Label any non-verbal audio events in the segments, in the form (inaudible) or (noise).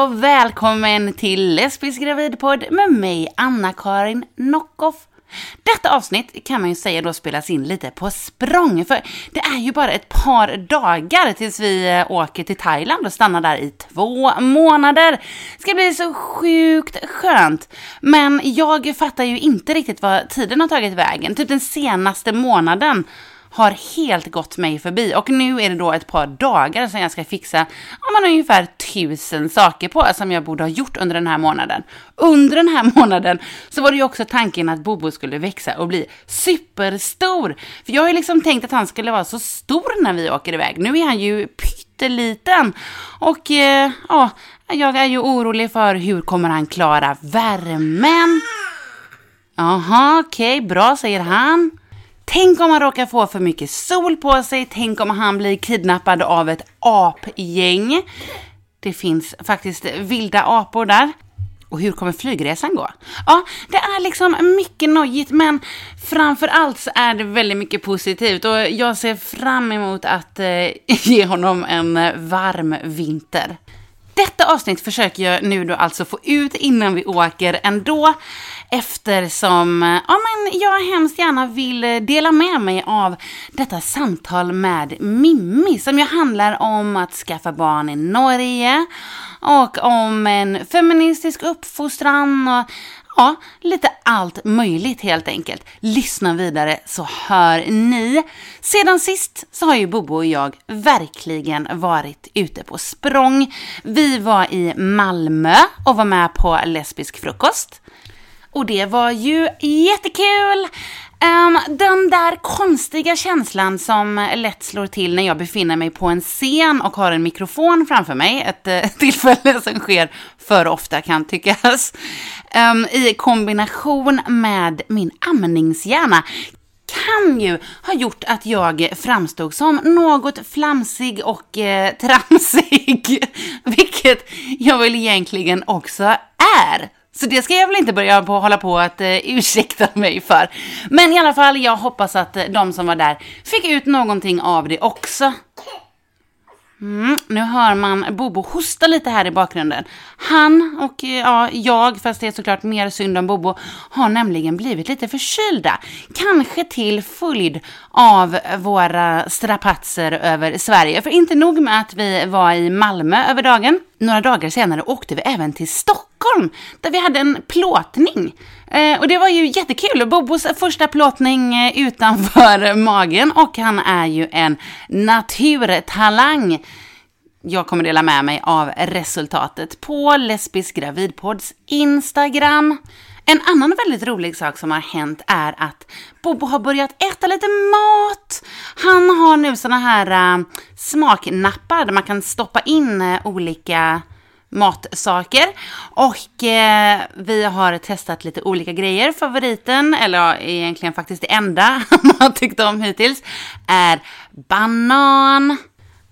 Och välkommen till Lesbisk gravidpodd med mig, Anna-Karin Nockoff. Detta avsnitt kan man ju säga då spelas in lite på språng, för det är ju bara ett par dagar tills vi eh, åker till Thailand och stannar där i två månader. Det ska bli så sjukt skönt. Men jag fattar ju inte riktigt vad tiden har tagit vägen. Typ den senaste månaden har helt gått mig förbi och nu är det då ett par dagar som jag ska fixa ja, men ungefär tusen saker på som jag borde ha gjort under den här månaden. Under den här (laughs) månaden så var det ju också tanken att Bobo skulle växa och bli superstor. För jag har ju liksom tänkt att han skulle vara så stor när vi åker iväg. Nu är han ju pytteliten och eh, ja, jag är ju orolig för hur kommer han klara värmen? Jaha, okej, okay, bra säger han. Tänk om han råkar få för mycket sol på sig, tänk om han blir kidnappad av ett apgäng. Det finns faktiskt vilda apor där. Och hur kommer flygresan gå? Ja, det är liksom mycket nojigt, men framför allt så är det väldigt mycket positivt och jag ser fram emot att eh, (laughs) ge honom en varm vinter. Detta avsnitt försöker jag nu då alltså få ut innan vi åker ändå, eftersom ja, men jag hemskt gärna vill dela med mig av detta samtal med Mimmi, som ju handlar om att skaffa barn i Norge och om en feministisk uppfostran och Ja, lite allt möjligt helt enkelt. Lyssna vidare så hör ni. Sedan sist så har ju Bobo och jag verkligen varit ute på språng. Vi var i Malmö och var med på lesbisk frukost. Och det var ju jättekul! Um, den där konstiga känslan som lätt slår till när jag befinner mig på en scen och har en mikrofon framför mig, ett uh, (laughs) tillfälle som sker för ofta kan tyckas, um, i kombination med min amningshjärna kan ju ha gjort att jag framstod som något flamsig och eh, tramsig, (laughs) vilket jag väl egentligen också är. Så det ska jag väl inte börja på, hålla på att eh, ursäkta (laughs) mig för. Men i alla fall, jag hoppas att eh, de som var där fick ut någonting av det också. Mm, nu hör man Bobo hosta lite här i bakgrunden. Han och eh, ja, jag, fast det är såklart mer synd om Bobo, har nämligen blivit lite förkylda. Kanske till följd av våra strapatser över Sverige. För inte nog med att vi var i Malmö över dagen, några dagar senare åkte vi även till Stockholm, där vi hade en plåtning. Eh, och det var ju jättekul. Bobos första plåtning eh, utanför (laughs) magen och han är ju en naturtalang. Jag kommer dela med mig av resultatet på Lesbisk gravidpods Instagram. En annan väldigt rolig sak som har hänt är att Bobo har börjat äta lite mat. Han har nu såna här äh, smaknappar där man kan stoppa in äh, olika matsaker. Och eh, vi har testat lite olika grejer. Favoriten, eller ja, egentligen faktiskt det enda (laughs) han har tyckt om hittills, är banan.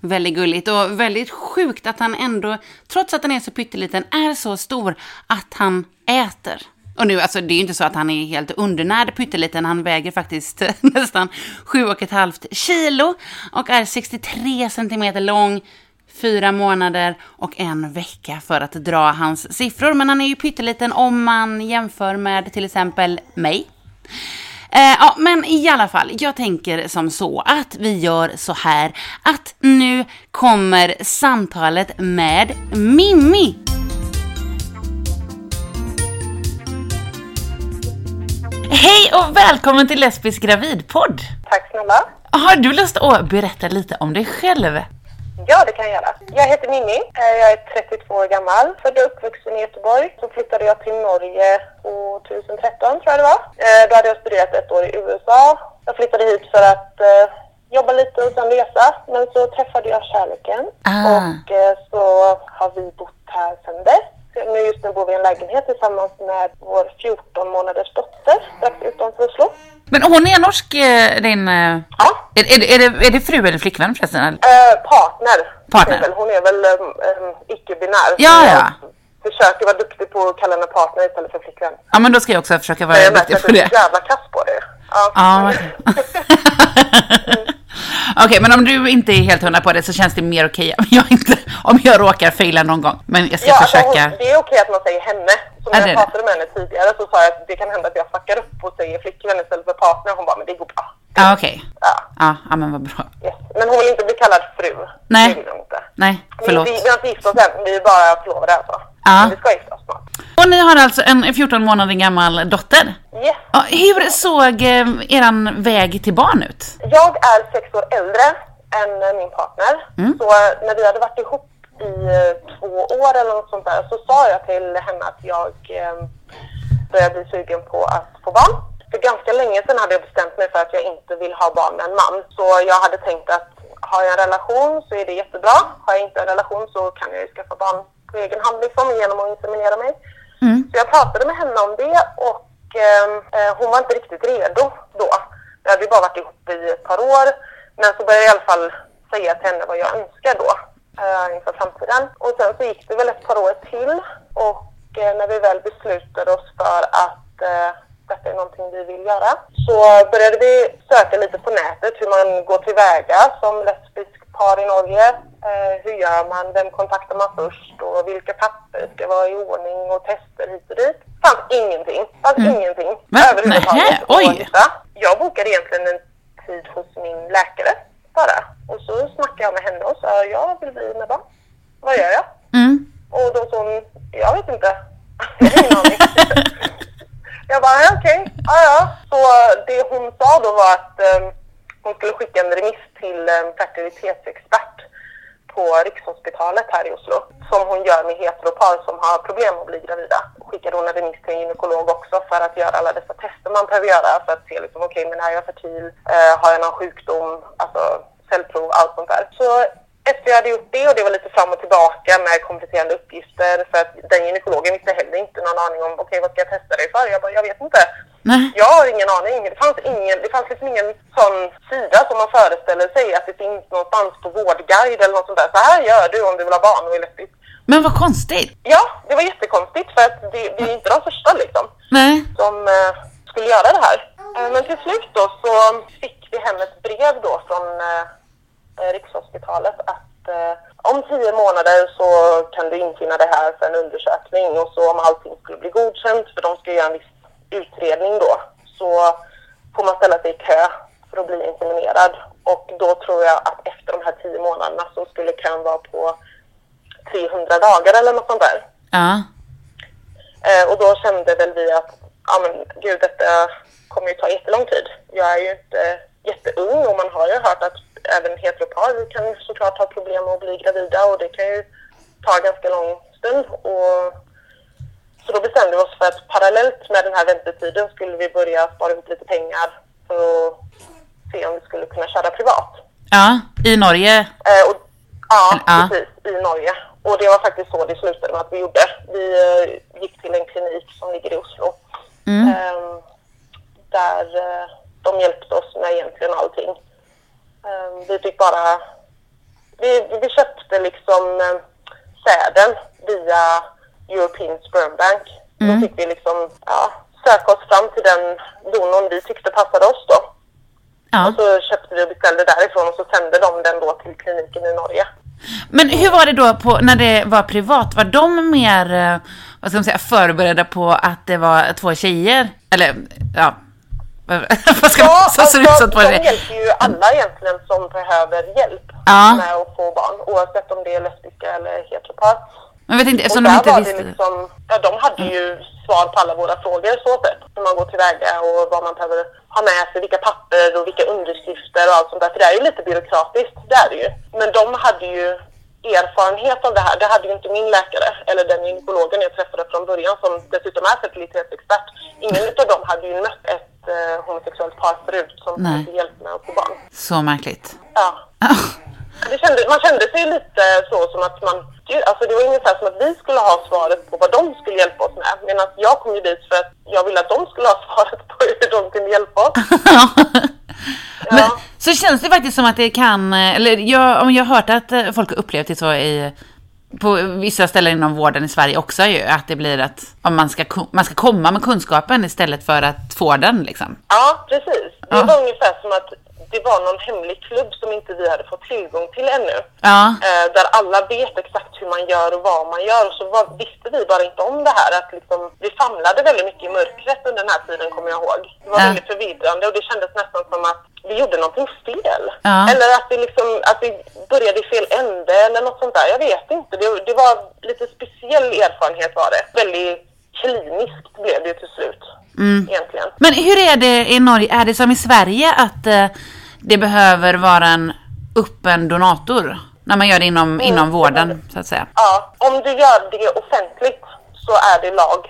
Väldigt gulligt och väldigt sjukt att han ändå, trots att han är så pytteliten, är så stor att han äter. Och nu, alltså det är ju inte så att han är helt undernärd pytteliten, han väger faktiskt (laughs) nästan 7,5 kilo och är 63 centimeter lång, fyra månader och en vecka för att dra hans siffror. Men han är ju pytteliten om man jämför med till exempel mig. Eh, ja, men i alla fall, jag tänker som så att vi gör så här att nu kommer samtalet med Mimmi. Hej och välkommen till Lesbisk gravidpodd! Tack snälla! Har du lust att berätta lite om dig själv? Ja, det kan jag göra. Jag heter Mimmi. Eh, jag är 32 år gammal. Född och uppvuxen i Göteborg. Så flyttade jag till Norge 2013 tror jag det var. Eh, då hade jag studerat ett år i USA. Jag flyttade hit för att eh, jobba lite och sen resa. Men så träffade jag kärleken. Ah. Och så har vi bott här sedan dess. Nu just nu bor vi i en lägenhet tillsammans med vår 14 månaders dotter strax utanför Oslo. Men hon är norsk, eh, din... Eh, ja. Är, är, är, det, är det fru eller flickvän förresten? Uh, partner. Partner. Hon är väl um, icke-binär. Ja, ja. försöker vara duktig på att kalla henne partner istället för flickvän. Ja, men då ska jag också försöka vara jag duktig på det. Jag är jävla kass på det. Ja, ja (laughs) (laughs) Okej, men om du inte är helt hundra på det så känns det mer okej om jag inte, om jag råkar faila någon gång. Men jag ska Ja, alltså, försöka. hon, det är okej att man säger henne. Så Ja, när jag pratade med henne tidigare så sa jag att det kan hända att jag fuckar upp och säger flickvän istället för partner. Hon bara, men det går bra. Ja, okej. Ja, Ja, ja, men vad bra. yes. Men hon vill inte bli kallad fru. Nej. Det vill hon inte. Nej, förlåt. Vi, vi, vi har inte gift oss än, vi är bara förlovade alltså. Ja. Men vi ska gifta oss snart. Och ni har alltså en 14 månader gammal dotter. Yes. Ja, hur såg eh, eran väg till barn ut? Jag är sex år äldre än eh, min partner. Mm. Så eh, när vi hade varit ihop i eh, två år eller något sånt där så sa jag till henne att jag eh, började bli sugen på att få barn. För ganska länge sedan hade jag bestämt mig för att jag inte vill ha barn med en man. Så jag hade tänkt att har jag en relation så är det jättebra. Har jag inte en relation så kan jag ju skaffa barn på egen hand liksom genom att inseminera mig. Mm. Så jag pratade med henne om det och ehm, eh, hon var inte riktigt redo då. Vi hade ju bara varit ihop i ett par år. Men så började jag i alla fall säga till henne vad jag önskar då eh, inför framtiden. Och sen så gick det väl ett par år till och eh, när vi väl beslutade oss för att eh, detta är någonting vi vill göra så började vi söka lite på nätet hur man går tillväga som lesbisk par i Norge. Eh, hur gör man? Vem kontaktar man först? Och vilka papper ska vara i ordning? Och tester hit och dit. Fanns ingenting. Fanns ingenting Va? överhuvudtaget. Oj. Jag bokade egentligen en tid hos min läkare bara. Och så snackade jag med henne och sa jag vill bli med barn. Vad gör jag? Mm. Och då sa hon, jag vet inte. (laughs) Jag har ingen aning. (laughs) jag bara, ja, okej, ja ja. Så eh, det hon sa då var att eh, hon skulle skicka en remiss till en fertilitetsexpert på Rikshospitalet här i Oslo. Som hon gör med heteropar som har problem att bli gravida. Skickade hon en remiss till en gynekolog också för att göra alla dessa tester man behöver göra för att se liksom, okej men är jag fertil, eh, har jag någon sjukdom, alltså cellprov, allt sånt där. Så efter jag hade gjort det och det var lite fram och tillbaka med kompletterande uppgifter för att den gynekologen visste heller inte någon aning om okej vad ska jag testa dig för? Jag bara, jag vet inte. Nej. Jag har ingen aning. Det fanns, ingen, det fanns liksom ingen sån sida som man föreställer sig att det finns någonstans på Vårdguide eller något sånt där. Så här gör du om du vill ha barn och är lesbisk. Men vad konstigt. Ja, det var jättekonstigt för att det, vi är inte de första liksom Nej. som eh, skulle göra det här. Eh, men till slut då så fick vi hem ett brev då från eh, Rikshospitalet att eh, om tio månader så kan du infinna dig här för en undersökning och så om allting skulle bli godkänt, för de ska göra en viss utredning då, så får man ställa sig i kö för att bli inseminerad. Och då tror jag att efter de här tio månaderna så skulle kön vara på 300 dagar eller något sånt där. Ja. Eh, och då kände väl vi att, ja men gud detta kommer ju ta jättelång tid. Jag är ju inte jätteung och man har ju hört att även heteropar kan såklart ha problem med att bli gravida och det kan ju ta ganska lång stund. Och, så då bestämde vi oss för att parallellt med den här väntetiden skulle vi börja spara ihop lite pengar för att se om vi skulle kunna köra privat. Ja, i Norge. Eh, och, ja, Ja. precis. I Norge. Och det var faktiskt så det slutade med att vi gjorde. Vi eh, gick till en klinik som ligger i Oslo. Mm. Eh, där de hjälpte oss med egentligen allting. Eh, vi fick bara... Vi, vi köpte liksom eh, säden via European Sperm Bank. Mm. Då fick vi liksom ja, söka oss fram till den donorn vi tyckte passade oss då. Ja. Och så köpte vi och beställde därifrån och så sände de den då till kliniken i Norge. Men hur var det då på, när det var privat? Var de mer, eh, vad ska man säga, förberedda på att det var två tjejer? Eller, ja. (laughs) Vad ska man, så ser det ut som två de hjälper ju alla egentligen som behöver hjälp Ja. med att få barn. Oavsett om det är lesbiska eller heteropar. Men vet inte, Och eftersom de där inte visste. det liksom, ja, de hade ju svar på alla våra frågor så sett. Hur man går tillväga och vad man behöver ha med sig, vilka papper och vilka underskrifter och allt sånt där. För det är ju lite byråkratiskt, det är det ju. Men de hade ju erfarenhet av det här. Det hade ju inte min läkare eller den gynekologen jag träffade från början som dessutom är fertilitetsexpert. Ingen av dem hade ju mött ett eh, homosexuellt par förut som Nej. hade hjälp med att få barn. Så märkligt. Ja. (laughs) Det kände, man kände sig lite så som att man, alltså det var ungefär som att vi skulle ha svaret på vad de skulle hjälpa oss med. Medan jag kom ju dit för att jag ville att de skulle ha (laughs) svaret på hur de kunde hjälpa oss. (laughs) Men, Ja. så känns det faktiskt som att det kan, eh, eller jag, om jag har hört att eh, folk har upplevt det så i, på vissa ställen inom vården i Sverige också ju, att det blir att om man ska, man ska komma med kunskapen istället för att få den liksom. Ja, precis. Det Ja. var ungefär som att det var någon hemlig klubb som inte vi hade fått tillgång till ännu. Ja. Eh, där alla vet exakt hur man gör och vad man gör. Och så var, visste vi bara inte om det här. Att liksom, vi famlade väldigt mycket i mörkret under den här tiden kommer jag ihåg. Det var Ja. väldigt förvirrande och det kändes nästan som att vi gjorde någonting fel. Ja. Eller att vi, liksom, att vi började i fel ände eller något sånt där. Jag vet inte. Det, det var lite speciell erfarenhet var det. Väldigt kliniskt blev det till slut. Mm. Men hur är det i Norge? Är det som i Sverige att eh, det behöver vara en öppen donator? När man gör det inom, inom vården, så att säga. Ja, om du gör det offentligt så är det lag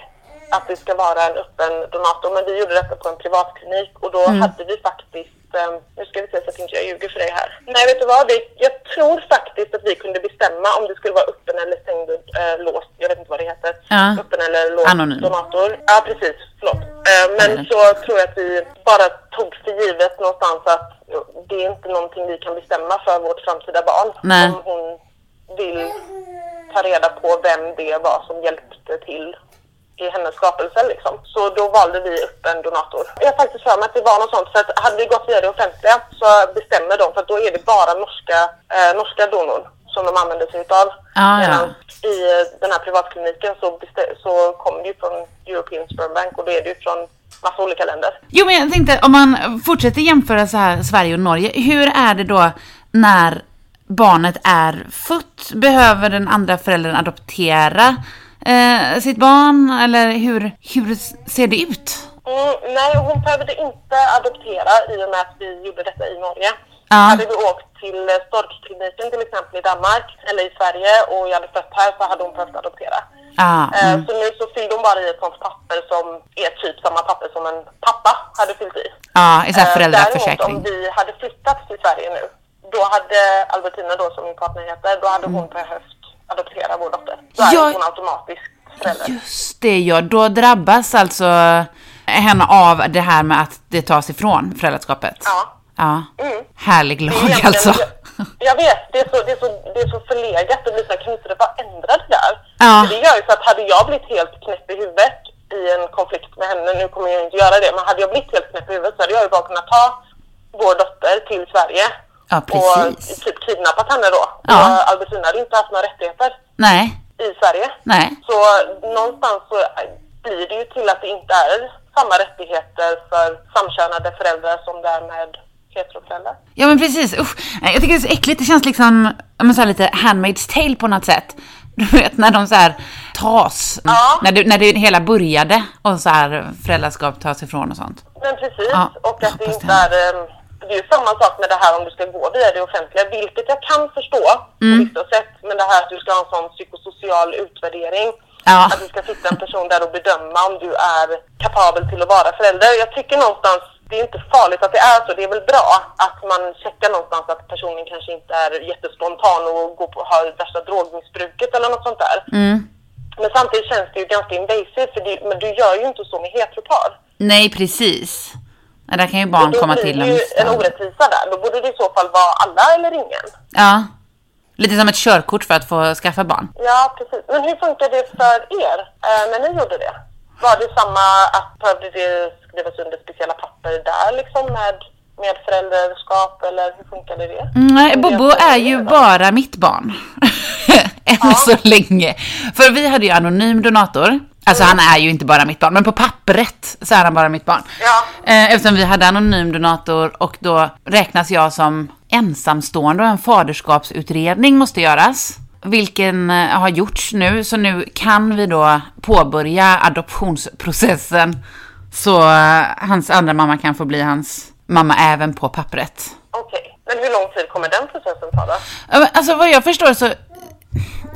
att det ska vara en öppen donator. Men vi gjorde detta på en privatklinik och då hade vi faktiskt, nu ska vi se så att inte jag ljuger för dig här. Nej, vet du vad? Vi, jag tror faktiskt att vi kunde bestämma om det skulle vara öppen eller stängd, eh, låst, jag vet inte vad det heter. Ja. Öppen eller låst Anonym. donator. Ja, precis. Förlåt. Eh, men Eller- så tror jag att vi bara tog för givet någonstans att det är inte någonting vi kan bestämma för vårt framtida barn. Nej. Om hon vill ta reda på vem det var som hjälpte till i hennes skapelse liksom. Så då valde vi upp en donator. Jag har faktiskt för mig att det var något sånt, för att hade vi gått via det offentliga så bestämmer de, för att då är det bara norska, eh, norska donor som de använder sig utav. Ah, ja. I eh, den här privatkliniken så, så kommer det ju från European Sperm Bank och då är det ju från massa olika länder. Jo, men jag tänkte om man fortsätter jämföra så här Sverige och Norge. Hur är det då när barnet är fött? Behöver den andra föräldern adoptera eh, sitt barn? Eller hur, hur ser det ut? Mm, nej, hon behövde inte adoptera i och med att vi gjorde detta i Norge. Ja. Hade vi åkt till Storkkliniken till exempel i Danmark eller i Sverige och jag hade fött här så hade hon behövt adoptera. Ah, mm. Så nu så fyllde hon bara i ett sånt papper som är typ samma papper som en pappa hade fyllt i. Ja, Eh, föräldraförsäkring. Däremot om vi hade flyttat till Sverige nu, då hade Albertina då som min partner heter, då hade hon behövt adoptera vår dotter. Då är Ja. hon automatiskt förälder. Just det, ja. Då drabbas alltså henne av det här med att det tas ifrån föräldraskapet. Ja. Ja. Mm. Härlig är lag alltså. Jag, jag vet, det är, så, det, är så, det är så förlegat och här, kan inte bara ändra det där? Ja. För det gör ju så att hade jag blivit helt knäpp i huvudet i en konflikt med henne, nu kommer jag inte göra det, men hade jag blivit helt knäpp i huvudet så hade jag ju bara kunnat ta vår dotter till Sverige Ja, och precis. typ kidnappat henne då. Ja. Och Albertina hade inte haft några rättigheter Nej, i Sverige. nej. Så någonstans så blir det ju till att det inte är samma rättigheter för samkönade föräldrar som det är med heteroföräldrar. Ja men precis, Usch. Jag tycker det är så äckligt, det känns liksom men så lite Handmaid's tale på något sätt. Du vet när de så här tas, Ja. när, det, när det hela började och så här föräldraskap tas ifrån och sånt. Men precis, Ja, och att det inte är... Det är ju samma sak med det här om du ska gå via det offentliga, vilket jag kan förstå Mm. på vissa sätt. Men det här att du ska ha en sån psykosocial utvärdering. Ja. Att det ska sitta en person där och bedöma om du är kapabel till att vara förälder. Jag tycker någonstans, det är inte farligt att det är så. Det är väl bra att man checkar någonstans att personen kanske inte är jättespontan och går på, har värsta drogmissbruket eller något sånt där. Mm. Men samtidigt känns det ju ganska invasive, för det, men du gör ju inte så med heteropar. Nej precis. Ja, Där kan ju barn Då komma blir till det av ju en orättvisa där. Då borde det i så fall vara alla eller ingen. Ja. Lite som ett körkort för att få skaffa barn. Ja, precis. Men hur funkar det för er eh, när ni gjorde det? Var det samma att behövde det skrivas under speciella papper där liksom med, med föräldraskap eller hur funkade det? Mm, Nej, Bobo är ju det då? bara mitt barn. (laughs) Än så länge. För vi hade ju anonym donator. Alltså han är ju inte bara mitt barn, men på pappret så är han bara mitt barn. Ja. Eh, Eftersom vi hade anonym donator och då räknas jag som ensamstående och en faderskapsutredning måste göras. Vilken eh, har gjorts nu, så nu kan vi då påbörja adoptionsprocessen. Så eh, hans andra mamma kan få bli hans mamma även på pappret. Okej. Men hur lång tid kommer den processen ta då? Alltså vad jag förstår så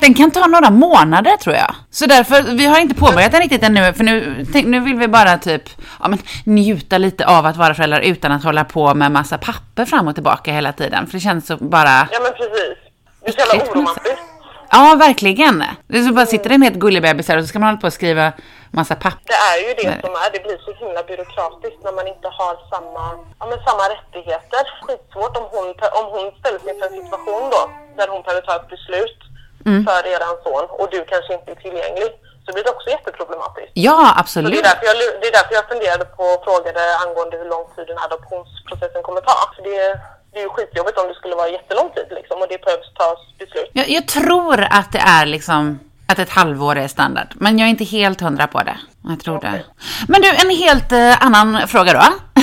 den kan ta några månader tror jag. Så därför, vi har inte påbörjat den riktigt ännu, för nu, tänk, nu vill vi bara typ ja, men, njuta lite av att vara föräldrar utan att hålla på med massa papper fram och tillbaka hela tiden. För det känns så bara, Ja, men precis. Det är så jävla oromantiskt. ja verkligen. Det är så bara sitter helt gullig bebis här och så ska man hålla på och skriva massa papper. Det är ju det som är. Det blir så himla byråkratiskt när man inte har samma, ja, men samma rättigheter. Skitsvårt om hon, om hon ställs inför en situation då där hon behöver ta ett beslut Mm. för eran son och du kanske inte är tillgänglig. så blir det också jätteproblematiskt. Ja, Så det, absolut. är därför jag, det är därför jag funderade på och frågade angående hur lång tid den här adoptionsprocessen kommer ta. För det, det är ju skitjobbigt om det skulle vara jättelång tid liksom, och det behövs tas beslut. Jag, jag tror att det är liksom att ett halvår är standard, men jag är inte helt hundra på det. Jag tror det. Men du, en helt eh, annan fråga då. (laughs)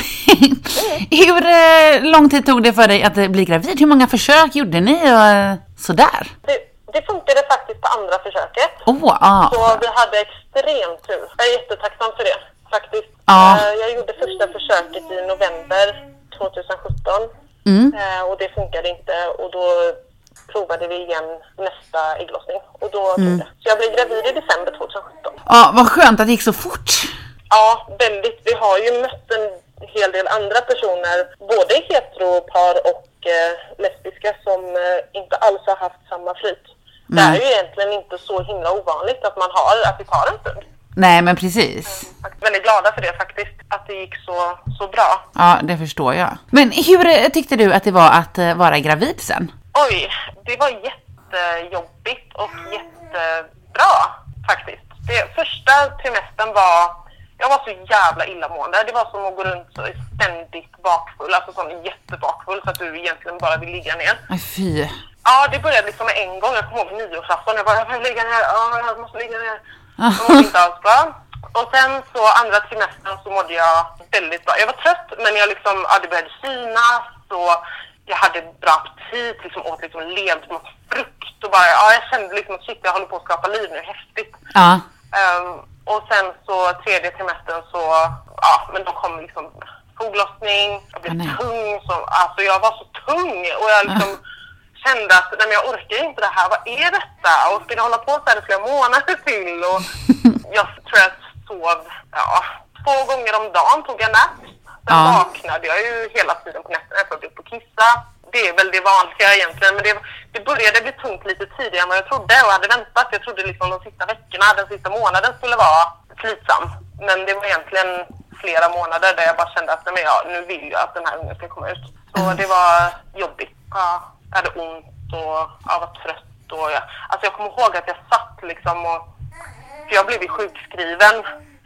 Hur eh, lång tid tog det för dig att bli gravid? Hur många försök gjorde ni och eh, sådär? Det, det funkade faktiskt på andra försöket. Oh, ah. Så vi hade extremt tur. Jag är jättetacksam för det faktiskt. Ja. Eh, Jag gjorde första försöket i november 2017 Mm. Eh, och det funkade inte och då provade vi igen nästa ägglossning och då Mm. det. Så jag blev gravid i december 2017. Ja, vad skönt att det gick så fort. Ja, väldigt. Vi har ju mött en hel del andra personer, både heteropar och eh, lesbiska, som eh, inte alls har haft samma flyt. Det är ju egentligen inte så himla ovanligt att man har, att det tar en stund. Nej, men precis. Faktiskt väldigt glada för det faktiskt, att det gick så, så bra. Ja, det förstår jag. Men hur eh, tyckte du att det var att eh, vara gravid sen? Oj, det var jättejobbigt och jättebra faktiskt. Det första trimestern var, jag var så jävla illamående. Det var som att gå runt så ständigt bakfull, alltså sån jättebakfull så att du egentligen bara vill ligga ner. Aj, fy. Ja, det började liksom med en gång. Jag kommer ihåg nyårsafton. Jag bara, jag vill ligga ner. Ja, jag måste ligga ner. Jag mådde inte alls bra. Och sen så andra trimestern så mådde jag väldigt bra. Jag var trött, men jag liksom, ja, det började synas och jag hade bra aptit, liksom åt liksom levt frukt och bara, ja, jag kände liksom att shit, jag håller på att skapa liv nu, häftigt. Ja. Ehm, och sen så tredje trimestern så, ja, men då kom liksom foglossning, jag blev Ah, tung, så, alltså jag var så tung och jag liksom kände att nej, men jag orkar inte det här, vad är detta? Och ska det hålla på så här i flera månader till? Och (laughs) jag tror jag sov, ja, två gånger om dagen tog jag napp. Sen Ja. vaknade jag ju hela tiden på nätterna för att bli upp och kissa. Det är väl det vanliga egentligen, men det, det började bli tungt lite tidigare än vad jag trodde och hade väntat. Jag trodde liksom de sista veckorna, den sista månaden skulle vara slitsam. Men det var egentligen flera månader där jag bara kände att nej, men ja, nu vill jag att den här ungen ska komma ut. Så det var jobbigt. Ja, jag hade ont och jag var trött. Och jag, alltså jag kommer ihåg att jag satt liksom och... För jag blev ju sjukskriven.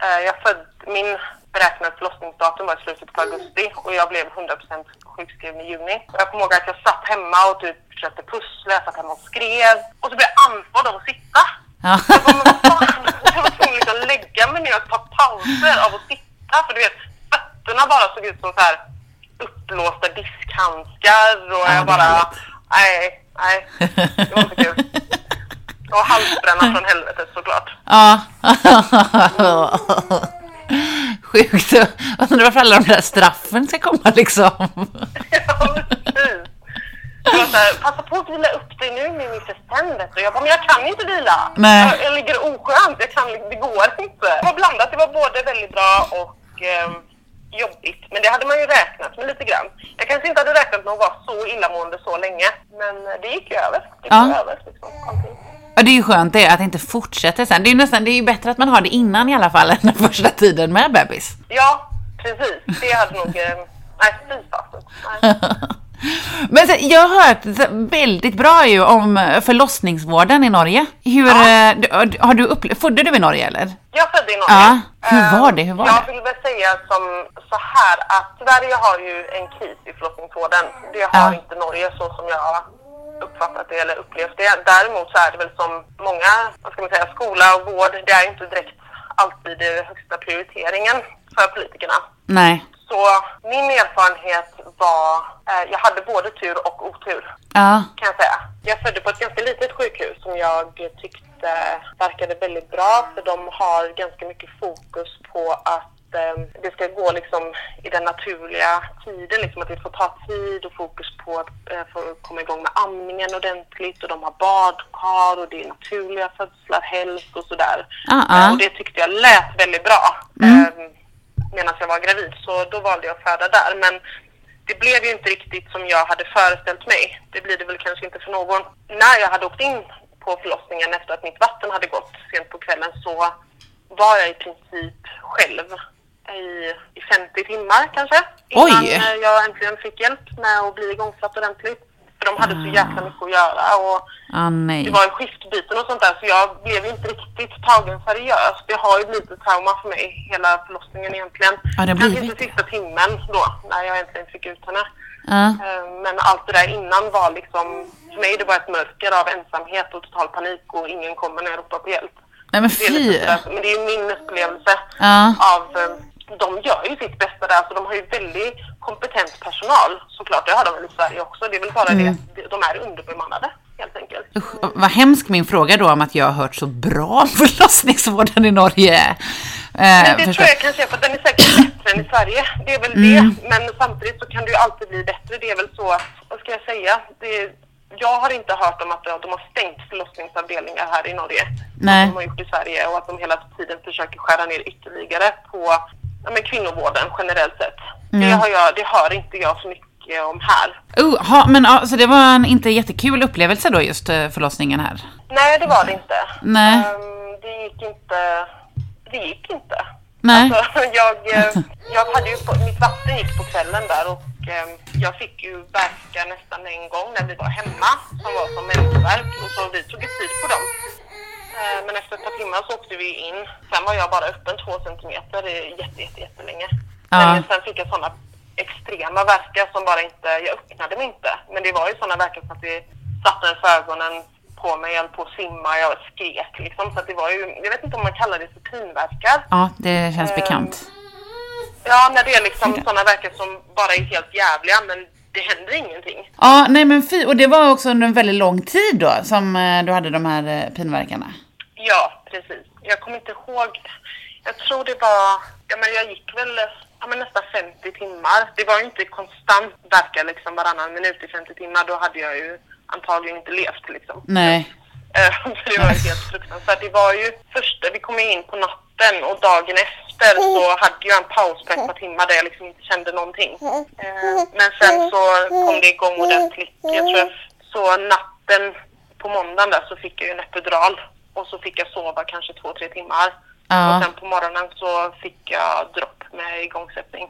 Eh, jag född, min beräknade förlossningsdatum var i slutet på augusti och jag blev 100% sjukskriven i juni. Jag kommer ihåg att jag satt hemma och typ försökte pussla, jag satt hemma och skrev. Och så blev jag andfådd av att sitta. Ja. Jag bara, men vad fan? Jag var tvungen liksom att lägga mig ner och ta pauser av att sitta. För du vet, fötterna bara såg ut som så här uppblåsta diskhandskar och Ja, jag bara, nej, nej, det var inte kul. Och halsbränna (laughs) från helvetet såklart. Ja. Sjukt. (laughs) Undrar varför alla de där straffen ska komma liksom. Ja, precis. Här, passa på att vila upp dig nu med Mrs. Tendet. Och jag bara, men jag kan inte vila. Nej. Jag, jag ligger oskönt. Jag kan, det går inte. Det var blandat. Det var både väldigt bra och ehm, jobbigt. Men det hade man ju räknat med lite grann. Jag kanske inte hade räknat med att vara så illamående så länge. Men det gick ju över. Det Ja. gick över liksom. Allting. Ja, det är ju skönt det, att det inte fortsätter sen. Det är ju nästan, det är bättre att man har det innan i alla fall (laughs) än den första tiden med bebis. Ja, precis. Det hade nog... Eh, nej, fy fasen. (laughs) Men sen, jag har hört väldigt bra ju om eh, förlossningsvården i Norge. Hur, Ja. eh, har du upplevt, födde du i Norge eller? Jag födde i Norge. Ja, hur Eh, var det? Hur var jag det? vill väl säga som så här att Sverige har ju en kris i förlossningsvården. Det har Ja. inte Norge så som jag uppfattat det eller upplevt det. Däremot så är det väl som många, vad ska man säga, skola och vård, det är inte direkt alltid den högsta prioriteringen för politikerna. Nej. Så min erfarenhet var, eh, jag hade både tur och otur Ja. kan jag säga. Jag födde på ett ganska litet sjukhus som jag tyckte verkade väldigt bra för de har ganska mycket fokus på att det ska gå liksom i den naturliga tiden, liksom att det får ta tid och fokus på att eh, få komma igång med amningen ordentligt och de har badkar och det är naturliga födslar helst och sådär. Eh, och det tyckte jag lät väldigt bra Mm. eh, medan jag var gravid så då valde jag att föda där. Men det blev ju inte riktigt som jag hade föreställt mig. Det blir det väl kanske inte för någon. När jag hade åkt in på förlossningen efter att mitt vatten hade gått sent på kvällen så var jag i princip själv i, i 50 timmar kanske. Innan Oj. eh, jag äntligen fick hjälp med att bli igångsatt ordentligt. För de hade så jäkla mycket att göra och Ah, det var skiftbyten och sånt där så jag blev inte riktigt tagen seriöst. Det har ju blivit ett trauma för mig, hela förlossningen egentligen. Ja, det Kanske inte sista timmen då, när jag äntligen fick ut henne. Ja. Eh, Men allt det där innan var liksom, för mig det var ett mörker av ensamhet och total panik och ingen kommer när jag ropar på hjälp. Nej men Det fy. sådär, men det är ju min upplevelse av, eh, de gör ju sitt bästa där, så de har ju väldigt kompetent personal såklart. Det har de väl i Sverige också. Det är väl bara Mm. det, de är underbemannade helt enkelt. Usch, vad hemskt min fråga då om att jag har hört så bra om (laughs) förlossningsvården i Norge. Eh, Men det förstår- tror jag kanske är för att den är säkert bättre än i Sverige. Det är väl Mm. det. Men samtidigt så kan det ju alltid bli bättre. Det är väl så att, vad ska jag säga? Det, jag har inte hört om att de har stängt förlossningsavdelningar här i Norge. Nej. Som de har gjort i Sverige och att de hela tiden försöker skära ner ytterligare på ja, men kvinnovården generellt sett. Det, Mm. har jag, det hör inte jag så mycket om här. Oh, ha, men ja, så det var en inte jättekul upplevelse då just eh, förlossningen här? Nej, det var det inte. Nej. Ehm, det gick inte. Det gick inte. Nej. Alltså, (laughs) jag, eh, jag hade ju, mitt vatten gick på kvällen där och eh, jag fick ju verka nästan en gång när vi var hemma som var som mensvärk och så vi tog ju tid på dem. Eh, Men efter ett par timmar så åkte vi in. Sen var jag bara öppen två centimeter jätte, jätte, jättelänge. Ja. Men sen fick jag sådana extrema verkar som bara inte, jag öppnade mig inte. Men det var ju sådana verkar så att det satte för ögonen på mig, jag höll på att simma, jag skrek liksom. Så det var ju, jag vet inte om man kallar det för pinverkar. Ja, det känns Ehm, bekant. Ja, när det är liksom sådana verkar som bara är helt jävliga men det händer ingenting. Ja, nej men fy. Och det var också under en väldigt lång tid då som eh, du hade de här eh, pinverkarna? Ja, precis. Jag kommer inte ihåg. Jag tror det var, ja men jag gick väl ja, men nästan 50 timmar. Det var ju inte konstant verka liksom varannan minut i 50 timmar. Då hade jag ju antagligen inte levt liksom. Nej. (laughs) Eh, för det var ju helt fruktansvärt. Det var ju första, vi kom in på natten och dagen efter så hade jag en paus på ett par timmar där jag liksom inte kände någonting. Eh, Men sen så kom det igång ordentligt. Jag tror jag, så natten på måndagen där så fick jag ju en epidural och så fick jag sova kanske två, tre timmar. Ja. Och sen på morgonen så fick jag dropp med igångsättning.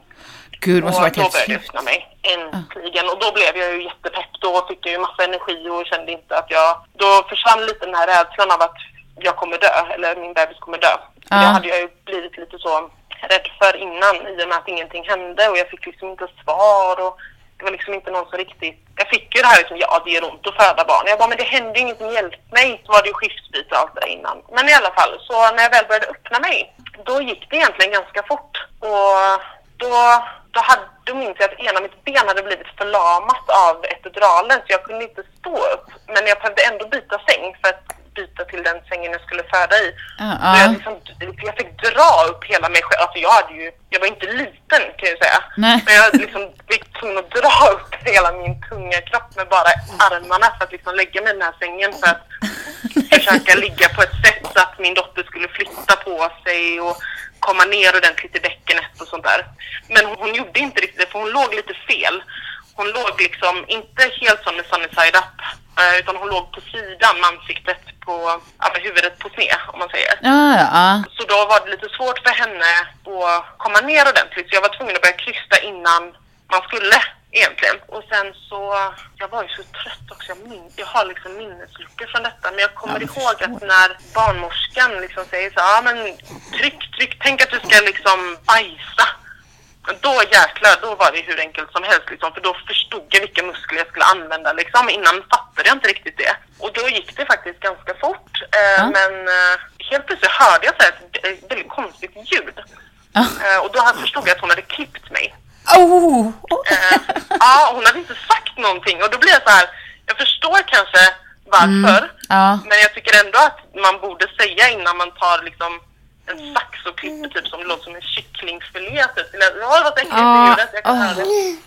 Gud, måste Och varit då helt började det sjukt. öppna mig, äntligen. Och då blev jag ju jättepepp. Då fick jag ju massa energi och kände inte att jag... Då försvann lite den här rädslan av att jag kommer dö, eller min bebis kommer dö. Ja. Det hade jag ju blivit lite så rädd för innan i och med att ingenting hände och jag fick liksom inte svar och det var liksom inte någon som riktigt... Jag fick ju det här liksom, ja det gör ont att föda barn. Jag bara, men det hände ju ingenting, hjälp mig. Så var det ju skiftbyte och allt det där innan. Men i alla fall, så när jag väl började öppna mig, då gick det egentligen ganska fort. Och då, då, hade, då minns jag att ena mitt ben hade blivit förlamat av epiduralen så jag kunde inte stå upp. Men jag behövde ändå byta säng för att byta till den sängen jag skulle föda i. Ja, Så jag, ja. liksom, jag fick dra upp hela mig själv. Alltså jag hade ju, jag var inte liten kan jag säga. Nej. Men jag liksom blev tvungen att dra upp hela min tunga kropp med bara armarna för att liksom lägga mig i den här sängen för att (laughs) försöka ligga på ett sätt så att min dotter skulle flytta på sig och komma ner ordentligt i bäckenet och sånt där. Men hon gjorde inte riktigt det för hon låg lite fel. Hon låg liksom inte helt som med sunny side up utan hon låg på sidan med ansiktet på, med huvudet på sned om man säger. Ja, ja. Så då var det lite svårt för henne att komma ner ordentligt. Så jag var tvungen att börja krysta innan man skulle egentligen. Och sen så, jag var ju så trött också. Jag, min, jag har liksom minnesluckor från detta. Men jag kommer Ja, ihåg att när barnmorskan liksom säger så ja men tryck, tryck, tänk att du ska liksom bajsa. Då jäklar, då var det hur enkelt som helst liksom, för då förstod jag vilka muskler jag skulle använda liksom. Innan fattade jag inte riktigt det. Och då gick det faktiskt ganska fort. Eh, Ja. Men eh, helt plötsligt hörde jag så ett väldigt konstigt ljud. Eh, och då förstod jag att hon hade klippt mig. Oh! Eh, ja, hon hade inte sagt någonting och då blir jag så här, jag förstår kanske varför. Mm, ja. Men jag tycker ändå att man borde säga innan man tar liksom en sax och klipper typ som låter som en kycklingfilé typ. Det var så äckligt Ja, det ljudet, jag kan höra det.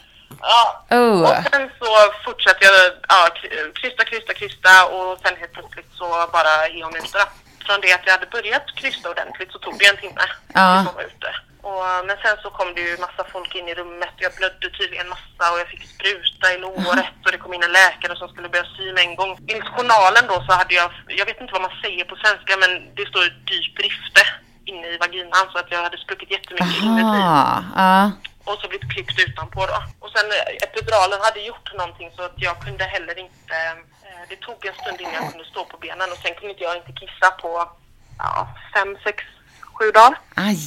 Ja. Oh. Och sen så fortsatte jag ja, krysta, krysta, krysta och sen helt plötsligt så bara är hon ute. Från det att jag hade börjat krysta ordentligt så tog det en timme Ja. tills hon var ute. Och, men sen så kom det ju massa folk in i rummet jag blödde tydligen massa och jag fick spruta i låret och det kom in en läkare som skulle börja sy mig en gång. Enligt journalen då så hade jag, jag vet inte vad man säger på svenska men det står dyp rifte inne i vaginan så att jag hade spruckit jättemycket inuti. Aha. Ja. och så blivit klippt utanpå då. Och sen eh, epiduralen hade gjort någonting så att jag kunde heller inte, eh, det tog en stund innan jag kunde stå på benen och sen kunde jag inte kissa på ja, fem, sex, sju dagar.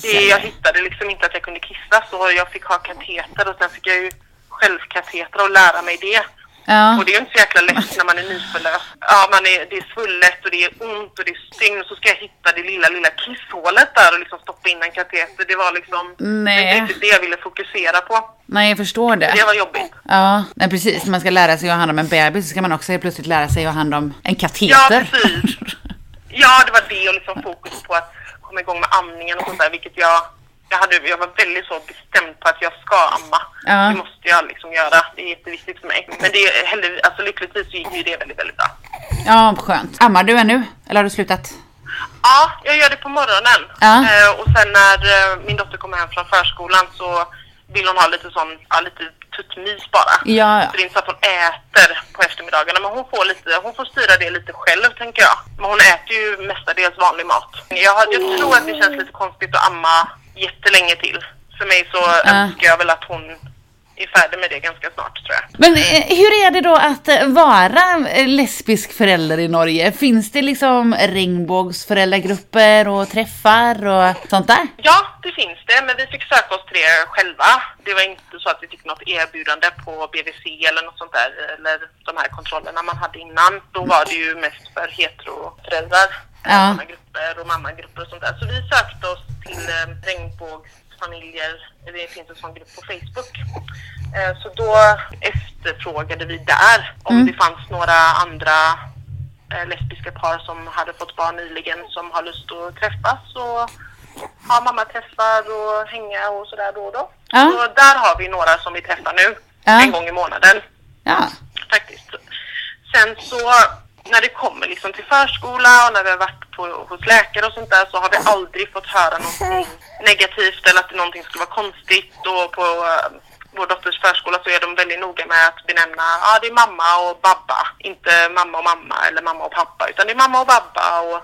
Det, jag hittade liksom inte att jag kunde kissa så jag fick ha kateter och sen fick jag ju självkateter och lära mig det. Ja. Och det är inte så jäkla lätt när man är nyförlöst. Ja, man är, det är svullet och det är ont och det är stygn. Så ska jag hitta det lilla, lilla kisshålet där och liksom stoppa in en kateter. Det var liksom... Nej. Det inte det jag ville fokusera på. Nej, jag förstår det. Det var jobbigt. Ja, men precis. Man ska lära sig att ha hand om en bebis så ska man också helt plötsligt lära sig att ha hand om en Ja, kateter. precis. Ja, det var det och liksom fokus på att komma igång med amningen och sånt där, vilket jag... Jag, hade, jag var väldigt så bestämd på att jag ska amma. Ja. Det måste jag liksom göra. Det är jätteviktigt för mig. Men det alltså lyckligtvis så gick ju det väldigt, väldigt bra. Ja, skönt. Ammar du ännu? Eller har du slutat? Ja, jag gör det på morgonen. Ja. Eh, och sen när eh, min dotter kommer hem från förskolan så vill hon ha lite sån, ja lite tuttmys bara. Ja, Så det är inte så att hon äter på eftermiddagarna men hon får, lite, hon får styra det lite själv tänker jag. Men hon äter ju mestadels vanlig mat. Jag, jag tror att det känns lite konstigt att amma jättelänge till. För mig så önskar jag väl att hon är färdig med det ganska snart tror jag. Men eh, hur är det då att eh, vara eh, lesbisk förälder i Norge? Finns det liksom regnbågsföräldragrupper och träffar och sånt där? Ja, det finns det, men vi fick söka oss till det själva. Det var inte så att vi fick något erbjudande på BVC eller något sånt där, eller de här kontrollerna man hade innan. Då var det ju mest för heteroföräldrar, Ja. grupper och mammagrupper och sånt där. Så vi sökte oss till eh, regnbågsfamiljer, det finns en sån grupp på Facebook. Eh, så då efterfrågade vi där om det fanns några andra eh, lesbiska par som hade fått barn nyligen som har lust att träffas och ha mammaträffar och hänga och sådär då och då. Ja. Så där har vi några som vi träffar nu, Ja. en gång i månaden Ja. faktiskt. Sen så när det kommer liksom till förskola och när vi har varit på, hos läkare och sånt där så har vi aldrig fått höra någonting (laughs) negativt eller att någonting skulle vara konstigt och på eh, vår dotters förskola så är de väldigt noga med att benämna, ja ah, det är mamma och babba, inte mamma och mamma eller mamma och pappa utan det är mamma och babba och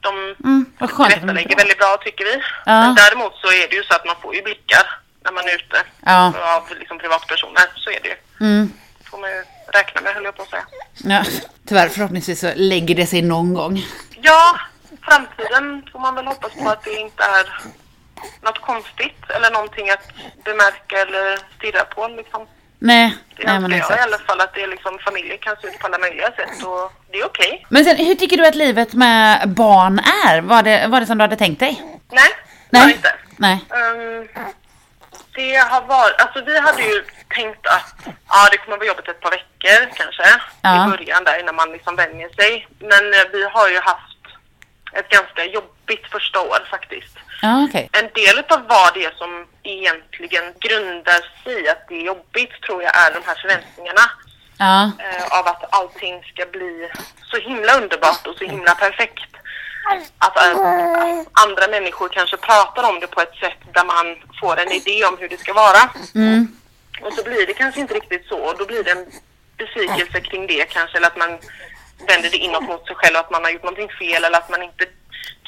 de Mm, tillrättalägger väldigt bra tycker vi. Ja. Men däremot så är det ju så att man får ju blickar när man är ute Ja. av liksom privatpersoner, så är det ju. Mm. får man ju räkna med höll jag på att säga. Ja, tyvärr förhoppningsvis så lägger det sig någon gång. Ja, framtiden får man väl hoppas på att det inte är något konstigt eller någonting att bemärka eller stirra på. Liksom. Nej, Det nej men önskar jag i exakt. alla fall att det är liksom, familjer kan se ut på alla möjliga sätt och det är okej. Men sen, hur tycker du att livet med barn är? Var det, var det som du hade tänkt dig? Nej, Nej. inte. Nej. Ehm, det har varit, alltså vi hade ju tänkt att ja, det kommer vara jobbigt ett par veckor kanske Ja. i början där innan man liksom vänjer sig. Men eh, vi har ju haft ett ganska jobbigt första år faktiskt. Ja, okej. En del av vad det är som egentligen grundar sig i att det är jobbigt tror jag är de här förväntningarna Ja. eh, av att allting ska bli så himla underbart och så himla perfekt. Att eh, andra människor kanske pratar om det på ett sätt där man får en idé om hur det ska vara. Mm. Och så blir det kanske inte riktigt så och då blir det en besvikelse kring det kanske eller att man vänder det inåt mot sig själv att man har gjort någonting fel eller att man inte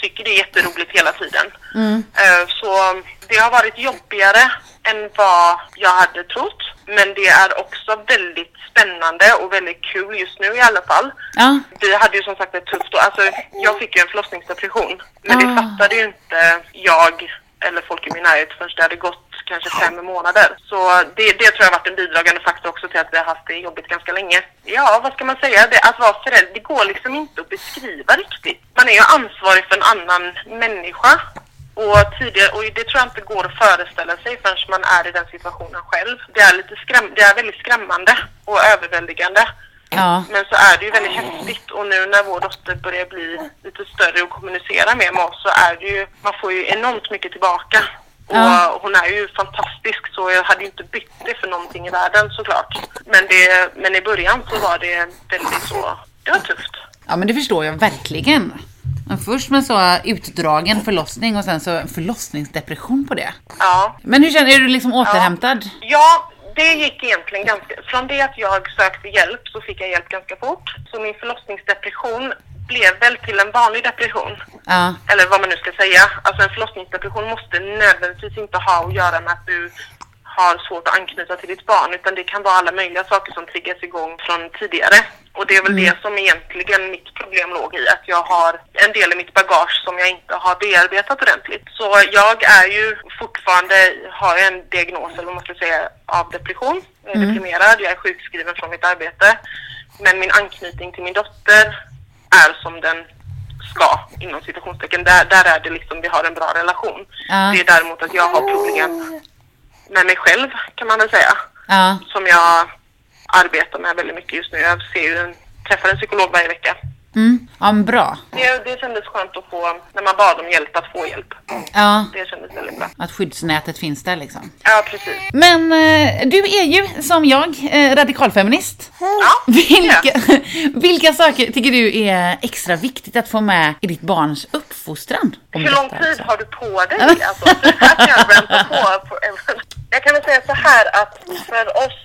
tycker det är jätteroligt hela tiden. Mm. Eh, Så det har varit jobbigare än vad jag hade trott. Men det är också väldigt spännande och väldigt kul just nu i alla fall. Ja. Vi hade ju som sagt ett tufft år. Alltså, jag fick ju en förlossningsdepression. Men det Ah. fattade ju inte jag eller folk i min närhet förrän det hade gått kanske fem månader. Så det, det tror jag har varit en bidragande faktor också till att vi har haft det jobbigt ganska länge. Ja, vad ska man säga? Det, att vara förälder, det går liksom inte att beskriva riktigt. Man är ju ansvarig för en annan människa. Och, tidigare, och det tror jag inte går att föreställa sig förrän man är i den situationen själv. Det är, lite skräm, det är väldigt skrämmande och överväldigande. Ja. Men så är det ju väldigt häftigt och nu när vår dotter börjar bli lite större och kommunicera mer med oss så är det ju, man får ju enormt mycket tillbaka. Ja. Och hon är ju fantastisk så jag hade ju inte bytt det för någonting i världen såklart. Men, det, men i början så var det väldigt så, det var tufft. Ja, men det förstår jag verkligen. Men Först med så utdragen förlossning och sen så förlossningsdepression på det. Ja. Men hur känner du? Är du liksom återhämtad? Ja, det gick egentligen ganska... Från det att jag sökte hjälp så fick jag hjälp ganska fort. Så min förlossningsdepression blev väl till en vanlig depression. Ja. Eller vad man nu ska säga. Alltså en förlossningsdepression måste nödvändigtvis inte ha att göra med att du har svårt att anknyta till ditt barn utan det kan vara alla möjliga saker som triggas igång från tidigare. Och det är väl det som egentligen mitt problem låg i, att jag har en del i mitt bagage som jag inte har bearbetat ordentligt. Så jag är ju fortfarande, har en diagnos, eller vad man ska säga, av depression. Jag är deprimerad, jag är sjukskriven från mitt arbete. Men min anknytning till min dotter är som den ska, inom citationstecken. Där, där är det liksom, vi har en bra relation. Ja. Det är däremot att jag har problem med mig själv, kan man väl säga Ja. som jag arbetar med väldigt mycket just nu. Jag ser ju en, träffar en psykolog varje vecka. Mm. Ja, men bra. Det, det kändes skönt att få, när man bad om hjälp, att få hjälp. Ja, Det kändes väldigt bra. att skyddsnätet finns där liksom. Ja, precis. Men eh, du är ju, som jag, eh, radikalfeminist. Ja, Vilka, (laughs) vilka saker tycker du är extra viktigt att få med i ditt barns uppfostran? Hur lång tid alltså? har du på dig? Alltså, det här kan jag vänta på. på (laughs) jag kan väl säga så här att för oss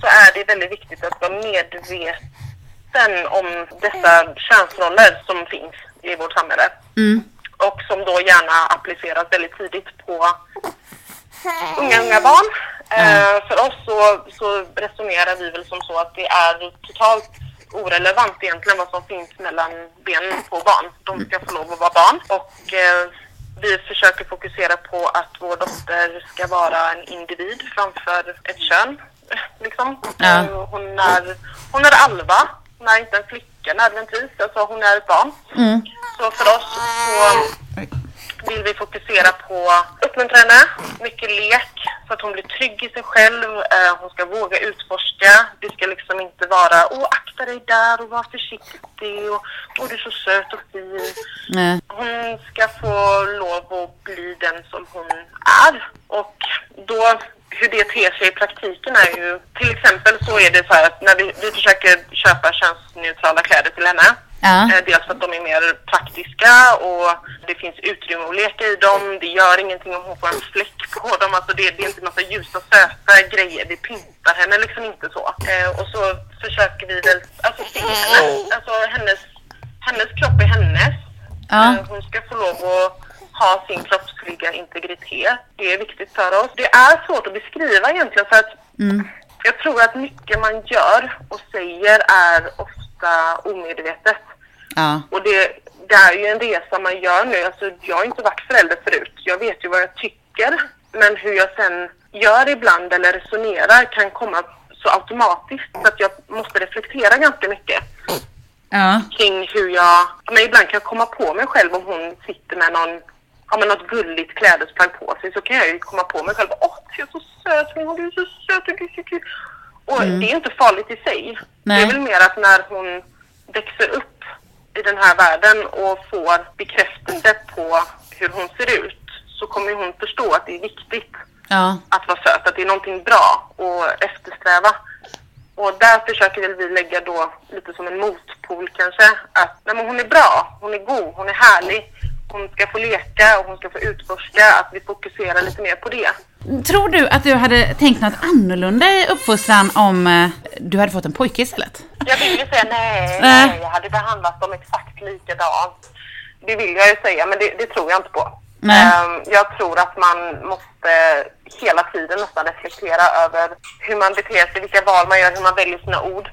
så är det väldigt viktigt att vara medveten om dessa könsroller som finns i vårt samhälle. Mm. Och som då gärna appliceras väldigt tidigt på unga, unga barn. Eh, för oss så, så resonerar vi väl som så att det är totalt orelevant egentligen vad som finns mellan benen på barn. De ska få lov att vara barn. Och eh, vi försöker fokusera på att vår dotter ska vara en individ framför ett kön. (laughs) Liksom. Ja. Hon, är, hon är Alva. Hon är inte en flicka nödvändigtvis. Alltså hon är ett barn. Mm. Så för oss så vill vi fokusera på uppmuntra henne, mycket lek så att hon blir trygg i sig själv. Eh, hon ska våga utforska. Det ska liksom inte vara åh akta dig där och var försiktig och åh du är så söt och fin. Nej. Hon ska få lov att bli den som hon är. Och då, hur det ter sig i praktiken är ju, till exempel så är det så här att när vi, vi försöker köpa könsneutrala kläder till henne. Ja. Eh, Dels för att de är mer praktiska och det finns utrymme att leka i dem. Det gör ingenting om hon får en fläck på dem. Alltså det, det är inte massa ljusa söta grejer. Vi pyntar henne liksom inte så. Eh, och så försöker vi väl alltså, se henne. Alltså hennes, hennes kropp är hennes. Ja. Eh, Hon ska få lov att ha sin kroppsliga integritet. Det är viktigt för oss. Det är svårt att beskriva egentligen för att Mm. jag tror att mycket man gör och säger är ofta omedvetet. Ja. Och det, det är ju en resa man gör nu. Alltså, jag har inte varit förälder förut. Jag vet ju vad jag tycker. Men hur jag sen gör ibland eller resonerar kan komma så automatiskt så att jag måste reflektera ganska mycket Ja. kring hur jag... Men ibland kan jag komma på mig själv om hon sitter med någon Ja men något gulligt klädesplagg på sig så kan jag ju komma på mig själv. Åh, du är så söt, hon du är så söt du Och det är inte farligt i sig. Nej. Det är väl mer att när hon växer upp i den här världen och får bekräftelse på hur hon ser ut så kommer hon förstå att det är viktigt Ja. att vara söt, att det är någonting bra att eftersträva. Och där försöker väl vi lägga då lite som en motpol kanske, att nej, men hon är bra, hon är god, hon är härlig, hon ska få leka och hon ska få utforska, att vi fokuserar lite mer på det. Tror du att du hade tänkt något annorlunda i uppfostran om eh, du hade fått en pojke istället? Jag vill ju säga nej, Nej. nej, jag hade behandlat dem exakt likadant. Det vill jag ju säga, men det, det tror jag inte på. Nej. Ehm, jag tror att man måste hela tiden nästan reflektera över hur man beter sig, vilka val man gör, hur man väljer sina ord.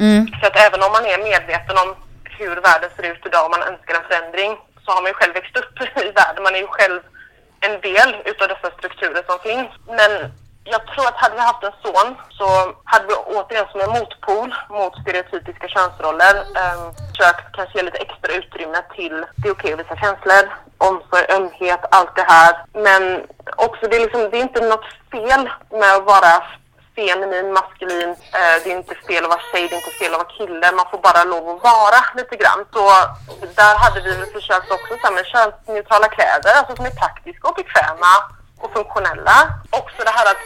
Mm. Så att även om man är medveten om hur världen ser ut idag och man önskar en förändring så har man ju själv växt upp (laughs) i världen. Man är ju själv en del utav dessa strukturer som finns. Men jag tror att hade vi haft en son så hade vi återigen som en motpol mot stereotypiska könsroller eh, försökt kanske ge lite extra utrymme till det är okej att visa känslor, omsorg, ömhet, allt det här. Men också, det är, liksom, det är inte något fel med att vara feminin, maskulin. Eh, det är inte fel att vara tjej, det är inte fel att vara kille. Man får bara lov att vara lite grann. Så där hade vi försökt också så med könsneutrala kläder, alltså som är praktiska och bekväma och funktionella. Också det här att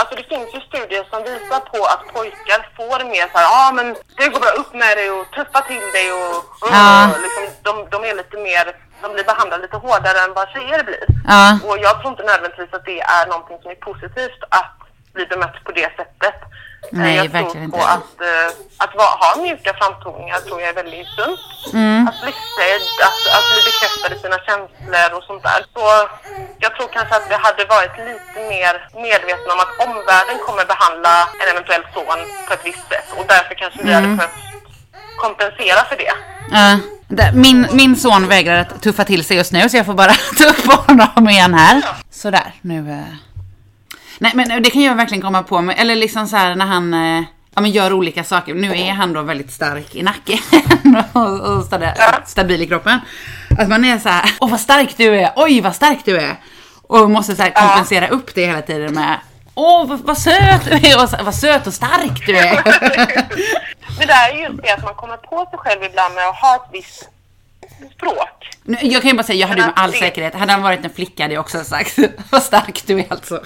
Alltså det finns ju studier som visar på att pojkar får mer så här, ja ah, men det går bra upp med dig och tuffa till dig och, och Ja. liksom, de, de är lite mer, de blir behandlade lite hårdare än vad tjejer blir. Ja. Och jag tror inte nödvändigtvis att det är någonting som är positivt att bli bemött på det sättet. Eh, Nej, jag verkligen tror på inte. att, eh, att va, ha mjuka framtoningar tror jag är väldigt sunt. Mm. Att bli sedd, att, att bli bekräftad i sina känslor och sånt där. Så jag tror kanske att vi hade varit lite mer medvetna om att omvärlden kommer behandla en eventuell son på ett visst sätt och därför kanske vi hade behövt kompensera för det. Där- Min, min son vägrar att tuffa till sig just nu så jag får bara (laughs) ta upp honom igen här. Sådär, nu... Nej men det kan jag verkligen komma på mig. Eller liksom så här när han eh, ja, men gör olika saker. Nu är han då väldigt stark i nacken (laughs) och, och stabil, stabil i kroppen. Att man är så här, åh vad stark du är, oj vad stark du är. Och måste så kompensera upp det hela tiden med Åh, vad, vad söt du är och vad söt och stark du är. Men (laughs) det är just det att man kommer på sig själv ibland med att ha ett visst språk. Jag kan ju bara säga, jag hade ju med all Det- säkerhet, hade han varit en flicka hade jag också sagt (laughs) vad stark du är alltså.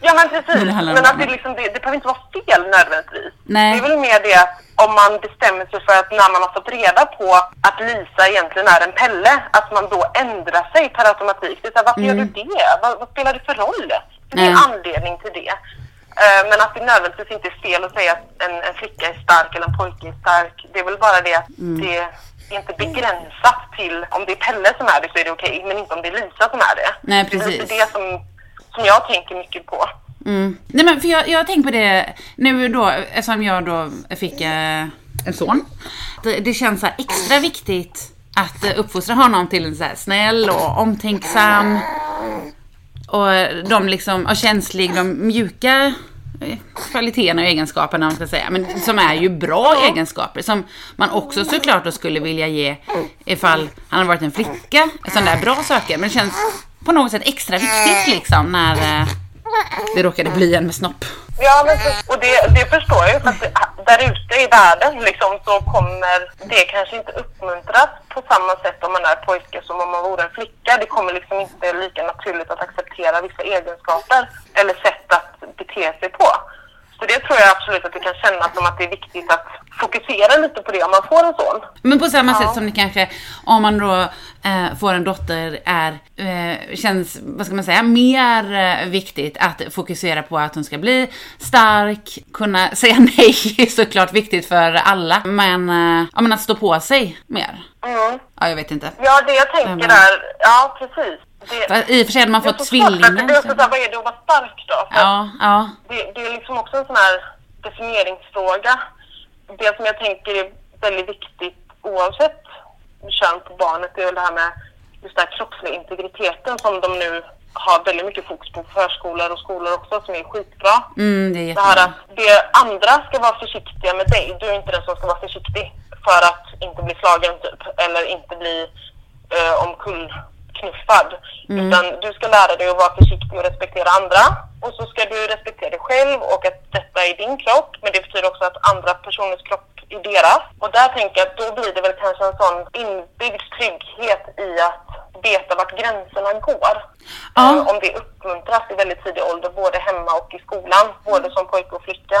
Ja men precis, Men det men att det, annat. liksom, det, det behöver inte vara fel nödvändigtvis. Nej. Det är väl mer det att om man bestämmer sig för att när man har fått reda på att Lisa egentligen är en Pelle, att man då ändrar sig per automatik. Det är så här, varför gör du det? Vad, vad spelar det för roll? Det är Mm. anledning till det. Eh, men att det nödvändigtvis inte är fel att säga att en, en flicka är stark eller en pojke är stark. Det är väl bara det att Mm. det är inte begränsat till om det är Pelle som är det så är det okej, men inte om det är Lisa som är det. Nej, Det är precis. lite det som, som jag tänker mycket på. Mm. Nej men för jag, jag har tänkt på det nu då, eftersom jag då fick eh, en son. Det, det känns så extra viktigt att eh, uppfostra honom till en så snäll och omtänksam. Och de liksom, och känslig, de mjuka eh, kvaliteterna och egenskaperna man ska säga. Men som är ju bra egenskaper. Som man också såklart då skulle vilja ge ifall han hade varit en flicka. Sådana där bra saker. Men det känns på något sätt extra viktigt liksom när eh, det råkade bli en med snopp. Ja, men så, och det, det förstår jag ju. För att där ute i världen liksom, så kommer det kanske inte uppmuntras på samma sätt om man är pojke som om man vore en flicka. Det kommer liksom inte lika naturligt att acceptera vissa egenskaper eller sätt att bete sig på. Så det tror jag absolut att det kan kännas som att det är viktigt att fokusera lite på det om man får en son. Men på samma sätt som det kanske, om man då eh, får en dotter, är, eh, känns, vad ska man säga, mer eh, viktigt att fokusera på att hon ska bli stark, kunna (laughs) säga nej är såklart viktigt för alla, men, eh, ja, men att stå på sig mer. Mm. Ja, jag vet inte. Ja, det jag tänker är, ja precis. Det, I och för sig hade man fått tvillingar. Det är också så här, vad är det att vara stark då? För Ja, ja. det, det är liksom också en sån här definieringsfråga. Det som jag tänker är väldigt viktigt oavsett kön på barnet är väl det här med just den här kroppsliga integriteten som de nu har väldigt mycket fokus på förskolor och skolor också som är skitbra. Mm, det är Det här att det andra ska vara försiktiga med dig. Du är inte den som ska vara försiktig för att inte bli slagen typ eller inte bli eh, omkullknuffad. Utan du ska lära dig att vara försiktig och respektera andra. Och så ska du respektera dig själv och att detta är din kropp. Men det betyder också att andra personers kropp är deras. Och där tänker jag att då blir det väl kanske en sån inbyggd trygghet i att veta vart gränserna går. Ja. Eh, om det uppmuntras i väldigt tidig ålder, både hemma och i skolan, både som pojke och flicka.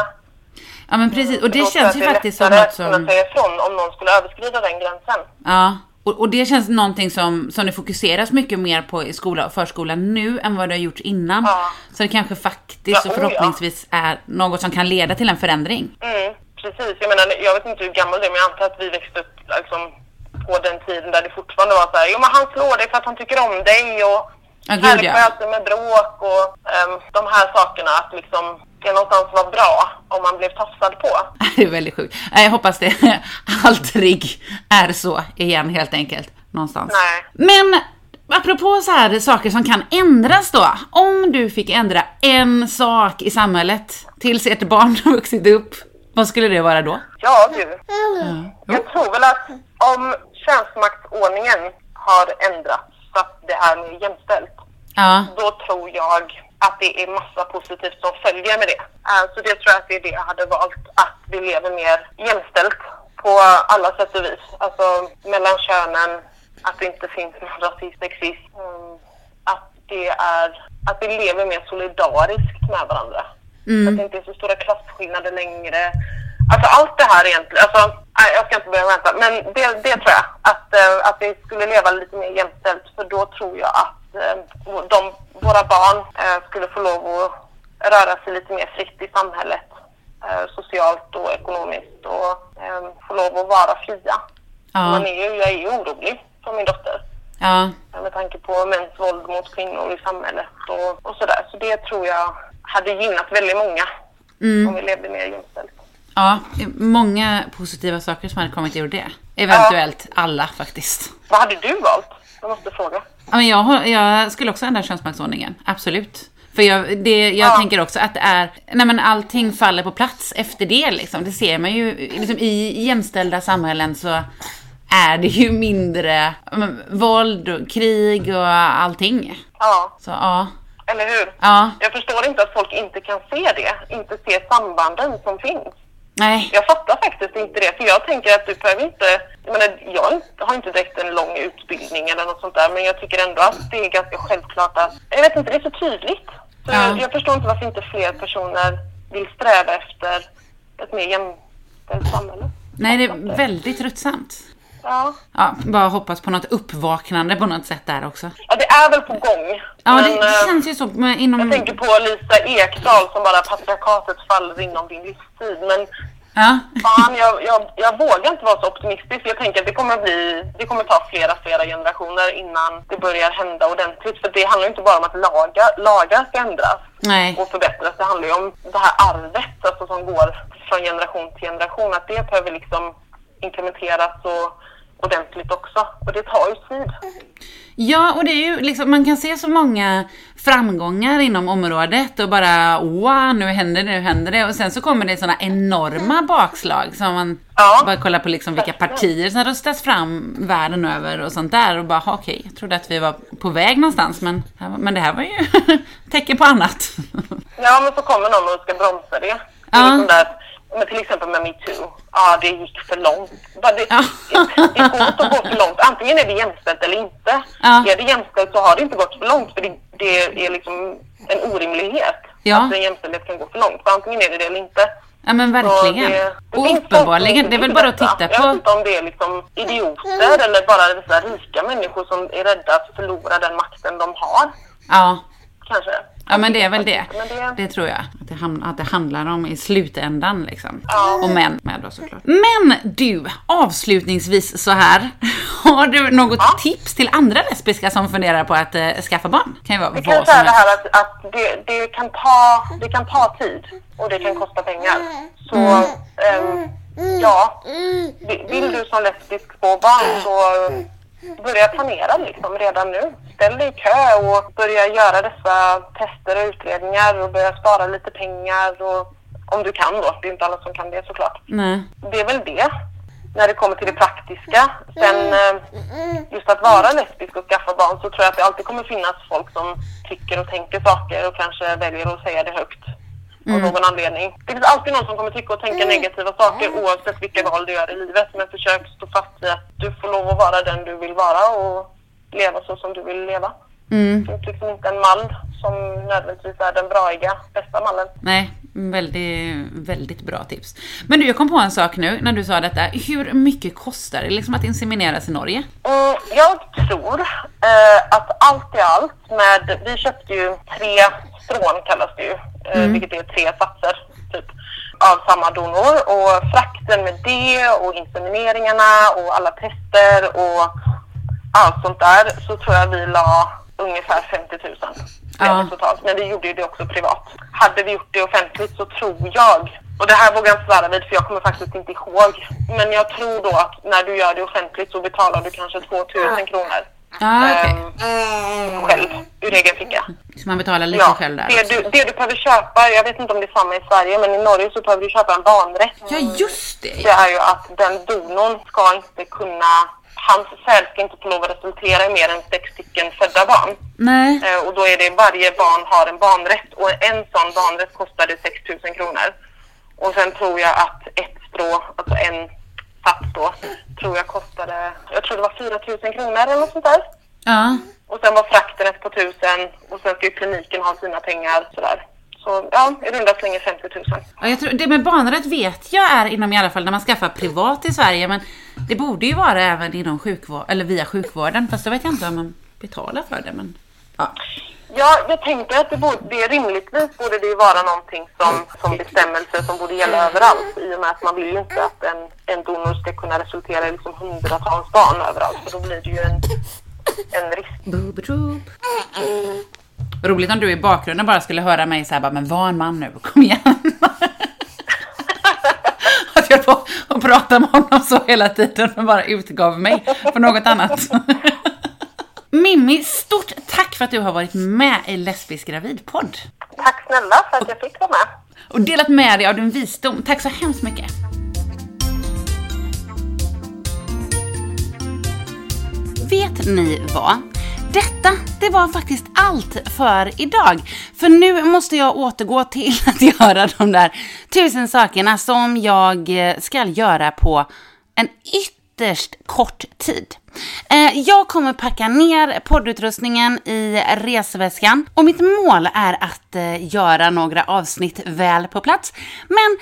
Ja, men precis. Och Då det jag känns ju faktiskt som lättare något att kunna som... säga ifrån om någon skulle överskrida den gränsen. Ja, och, och det känns någonting som, som det fokuseras mycket mer på i skola och förskola nu än vad det har gjorts innan. Ja. Så det kanske faktiskt Ja, och oh ja. förhoppningsvis är något som kan leda till en förändring. Mm, precis. Jag menar, jag vet inte hur gammal du är, men jag antar att vi växte upp liksom, på den tiden där det fortfarande var så här, jo men han slår dig för att han tycker om dig och Ja, gud, ja. med bråk och ehm, de här sakerna att liksom det någonstans var bra om man blev tafsad på. (laughs) Det är väldigt sjukt. Jag hoppas det (laughs) aldrig är så igen helt enkelt. Någonstans. Nej. Men apropå så här saker som kan ändras då. Om du fick ändra en sak i samhället tills ert barn (laughs) har vuxit upp. Vad skulle det vara då? Ja du, jag tror väl att om könsmaktsordningen har ändrats så att det är mer jämställt Ja. då tror jag att det är massa positivt som följer med det. Så det tror jag att det är det jag hade valt, att vi lever mer jämställt på alla sätt och vis. Alltså mellan könen, att det inte finns någon rasism, sexism. mm, Att det är, att vi lever mer solidariskt med varandra. Att det inte är så stora klasskillnader längre. Alltså allt det här egentligen, alltså, jag ska inte börja vänta, men det, det tror jag. Att, eh, att vi skulle leva lite mer jämställt, för då tror jag att de, våra barn eh, skulle få lov att röra sig lite mer fritt i samhället. Eh, socialt och ekonomiskt och eh, få lov att vara fria. Ja. Man är ju, jag är ju orolig för min dotter. Ja. Med tanke på mäns våld mot kvinnor i samhället och, och sådär. Så det tror jag hade gynnat väldigt många om vi levde mer jämställt. Ja, många positiva saker som hade kommit ur det. Eventuellt alla faktiskt. Vad hade du valt? Jag måste fråga. Men jag, jag skulle också ändra könsmaktsordningen, absolut. För jag, det, jag Ja. tänker också att det är, nej men allting faller på plats efter det liksom. Det ser man ju, liksom, i jämställda samhällen så är det ju mindre mm, våld och krig och allting. Ja, Så ja, eller hur? ja, Jag förstår inte att folk inte kan se det, inte se sambanden som finns. Nej, Jag fattar faktiskt inte det, för jag tänker att du behöver inte... Jag, menar, jag har inte direkt en lång utbildning eller något sånt där, men jag tycker ändå att det är ganska självklart att... Jag vet inte, det är så tydligt. Så Ja. jag, jag förstår inte varför inte fler personer vill sträva efter ett mer jämställt samhälle. nej det är väldigt tröttsamt. Ja. Ja, bara hoppas på något uppvaknande på något sätt där också. ja, det är väl på gång. Ja, men, det eh, känns ju så men inom... Jag tänker på Lisa Ekdahl som bara patriarkatet faller inom din livstid. Men Ja, fan, jag, jag, jag vågar inte vara så optimistisk. Jag tänker att det kommer, bli, det kommer ta flera, flera generationer innan det börjar hända ordentligt. För det handlar ju inte bara om att laga, lagar ska ändras nej. och förbättras. Det handlar ju om det här arvet alltså, som går från generation till generation. Att det behöver liksom implementeras och ordentligt också. Och det tar ju tid. Ja, och det är ju liksom, man kan se så många framgångar inom området och bara wow, nu händer det, nu händer det. Och sen så kommer det såna enorma bakslag som man Ja. bara kollar på liksom vilka partier som röstas fram världen över och sånt där och bara "Ha, okej, jag trodde att vi var på väg någonstans men, men det här var ju (laughs) tecken på annat. Ja, men så kommer någon och ska bromsa det. det Ja. är liksom men till exempel med metoo. Ja, det gick för långt. Det, Ja. det går inte att gå för långt. Antingen är det jämställt eller inte. Ja. Är det jämställt så har det inte gått för långt. För det, det är liksom en orimlighet Ja. att en jämställdhet kan gå för långt. För antingen är det det eller inte. Ja men Så verkligen. det- det och uppenbarligen, det är väl bara att titta Jag vet på... inte om det är liksom idioter eller bara dessa rika människor som är rädda att förlora den makten de har. Ja, Kanske. Ja men det är väl det. Det- Det tror jag. Att det, ham- att det handlar om i slutändan liksom. Ja. Och män med då såklart. Men du, avslutningsvis så här. (laughs) Har du något Ja. tips till andra lesbiska som funderar på att eh, skaffa barn? Kan ju vara Vi kan vad säga som det här att, att det, det, kan ta, det kan ta tid och det kan kosta pengar. Så ehm, ja, vi- vill du som lesbisk få barn så börja planera liksom redan nu. Ställ dig i kö och börja göra dessa tester och utredningar och börja spara lite pengar och om du kan då. Det är inte alla som kan det såklart Nej. det är väl det när det kommer till det praktiska. Sen eh, just att vara lesbisk och skaffa barn så tror jag att det alltid kommer finnas folk som tycker och tänker saker och kanske väljer att säga det högt av någon anledning. Det finns alltid någon som kommer tycka och tänka negativa saker oavsett vilka val du gör i livet. Men försök stå fast vid att du får lov att vara den du vill vara och leva så som du vill leva. Mm. Det finns liksom inte en mall som nödvändigtvis är den braiga, bästa mallen. Nej, väldigt, väldigt bra tips. Men du, jag kom på en sak nu när du sa detta. Hur mycket kostar det liksom att insemineras i Norge? Mm, jag tror eh, att allt i allt med, vi köpte ju tre strån kallas det ju, eh, vilket är tre satser typ av samma donor och frakten med det och insemineringarna och alla tester och allt sånt där så tror jag vi la ungefär 50 000 Ja. totalt. Men vi gjorde ju det också privat. Hade vi gjort det offentligt så tror jag, och det här vågar jag inte svära vid för jag kommer faktiskt inte ihåg, men jag tror då att när du gör det offentligt så betalar du kanske 2000 kronor Ja, okej. ehm, själv ur egen ficka. Så man betalar lite Ja, själv där det, också. du, det du behöver köpa, jag vet inte om det är samma i Sverige, men i Norge så behöver du köpa en barnrätt. Ja, just det. Det är ju att den donorn ska inte kunna, hans säd ska inte få lov att resultera i mer än sex stycken födda barn. Nej. Eh, och då är det varje barn har en barnrätt och en sån barnrätt kostade 6 000 kronor. Och sen tror jag att ett strå, alltså en sats då, tror jag kostade, jag tror det var 4 000 kronor eller något sånt där. Ja. Och sen var frakten ett par tusen och sen ska ju kliniken ha sina pengar sådär. Så ja, i runda slängar 50 000. Ja, jag tror, det med barnrätt vet jag är inom i alla fall när man skaffar privat i Sverige, men det borde ju vara även inom sjukvård, eller via sjukvården, fast då vet jag inte om man betalar för det, men ja. Ja, jag tänker att det, borde, det rimligtvis borde det vara någonting som, som bestämmelser som borde gälla överallt i och med att man vill ju inte att en, en donor ska kunna resultera i liksom hundratals barn överallt för då blir det ju en en risk. Booby-troop. Roligt om du i bakgrunden bara skulle höra mig så här bara, men var en man nu, kom igen. (laughs) Att jag på och pratade med honom så hela tiden men bara utgav mig för något annat. (laughs) Mimmi, stort tack för att du har varit med i Lesbisk gravidpodd. Tack snälla för att jag fick vara med. Och delat med dig av din visdom. Tack så hemskt mycket. Vet ni vad? Detta, det var faktiskt allt för idag. För nu måste jag återgå till (laughs) att göra de där tusen sakerna som jag eh, ska göra på en ytterst kort tid. Eh, jag kommer packa ner poddutrustningen i resväskan och mitt mål är att eh, göra några avsnitt väl på plats. Men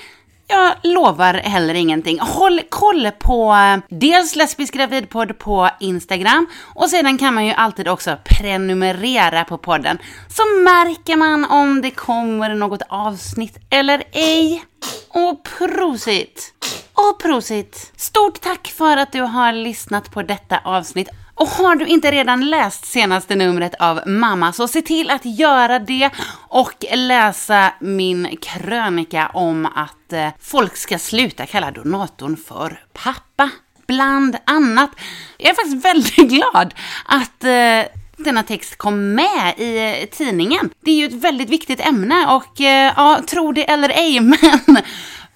jag lovar heller ingenting. Håll koll på eh, dels Lesbisk gravidpodd på Instagram och sedan kan man ju alltid också prenumerera på podden. Så märker man om det kommer något avsnitt eller ej. Och prosit! Och prosit! Stort tack för att du har lyssnat på detta avsnitt. Och har du inte redan läst senaste numret av Mamma så se till att göra det och läsa min krönika om att eh, folk ska sluta kalla donatorn för pappa. Bland annat. Jag är faktiskt (laughs) väldigt glad att eh, denna text kom med i eh, tidningen. Det är ju ett väldigt viktigt ämne och ja, tro det eller ej, (laughs) men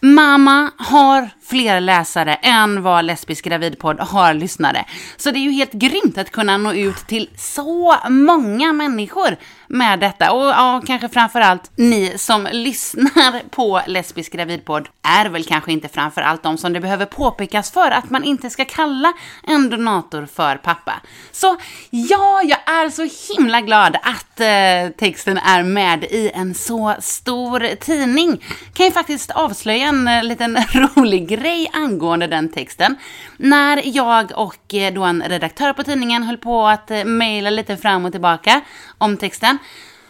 Mamma har fler läsare än vad Lesbisk gravidpodd har lyssnare. Så det är ju helt grymt att kunna nå ut till så många människor med detta. Och ja, kanske framförallt ni som lyssnar på Lesbisk gravidpodd är väl kanske inte framförallt de som det behöver påpekas för att man inte ska kalla en donator för pappa. Så ja, jag är så himla glad att eh, texten är med i en så stor tidning. Kan ju faktiskt avslöja en eh, liten (laughs) rolig grej angående den texten. När jag och eh, då en redaktör på tidningen höll på att eh, mejla lite fram och tillbaka om texten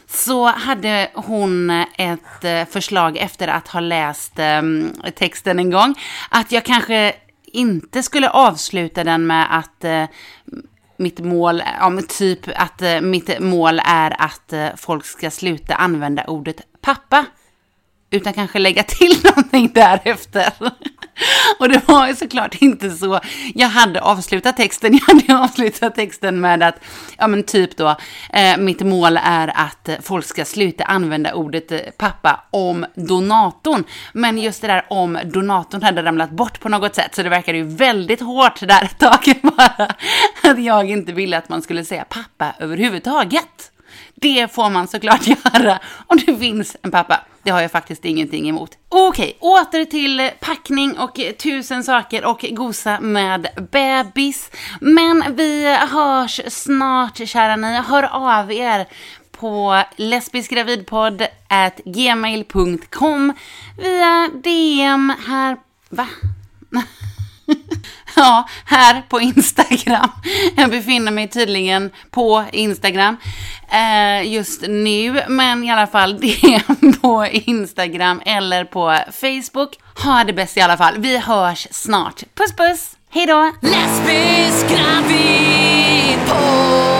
så hade hon ett eh, förslag efter att ha läst ehm, texten en gång. Att jag kanske inte skulle avsluta den med att eh, mitt mål, ja typ att eh, mitt mål är att folk ska sluta använda ordet pappa utan kanske lägga till (laughs) någonting därefter. (laughs) Och det var ju såklart inte så jag hade avslutat texten. (laughs) Jag hade avslutat texten med att, ja men typ då, eh, mitt mål är att folk ska sluta använda ordet eh, pappa om donatorn. Men just det där om donatorn hade ramlat bort på något sätt, så det verkade ju väldigt hårt där ett tag (laughs) bara, att jag inte ville att man skulle säga pappa överhuvudtaget. Det får man såklart (laughs) göra om det finns en pappa. Det har jag faktiskt ingenting emot. Okej, åter till packning och tusen saker och gosa med bebis. Men vi hörs snart, kära ni. Hör av er på lesbiskgravidpodd gmail.com via DM här... Va? (laughs) (laughs) Ja, här på Instagram. Jag befinner mig tydligen på Instagram eh, just nu, men i alla fall (laughs) det på Instagram eller på Facebook. Ha det bäst i alla fall. Vi hörs snart. Puss puss! Hejdå! Lesbisk gravid på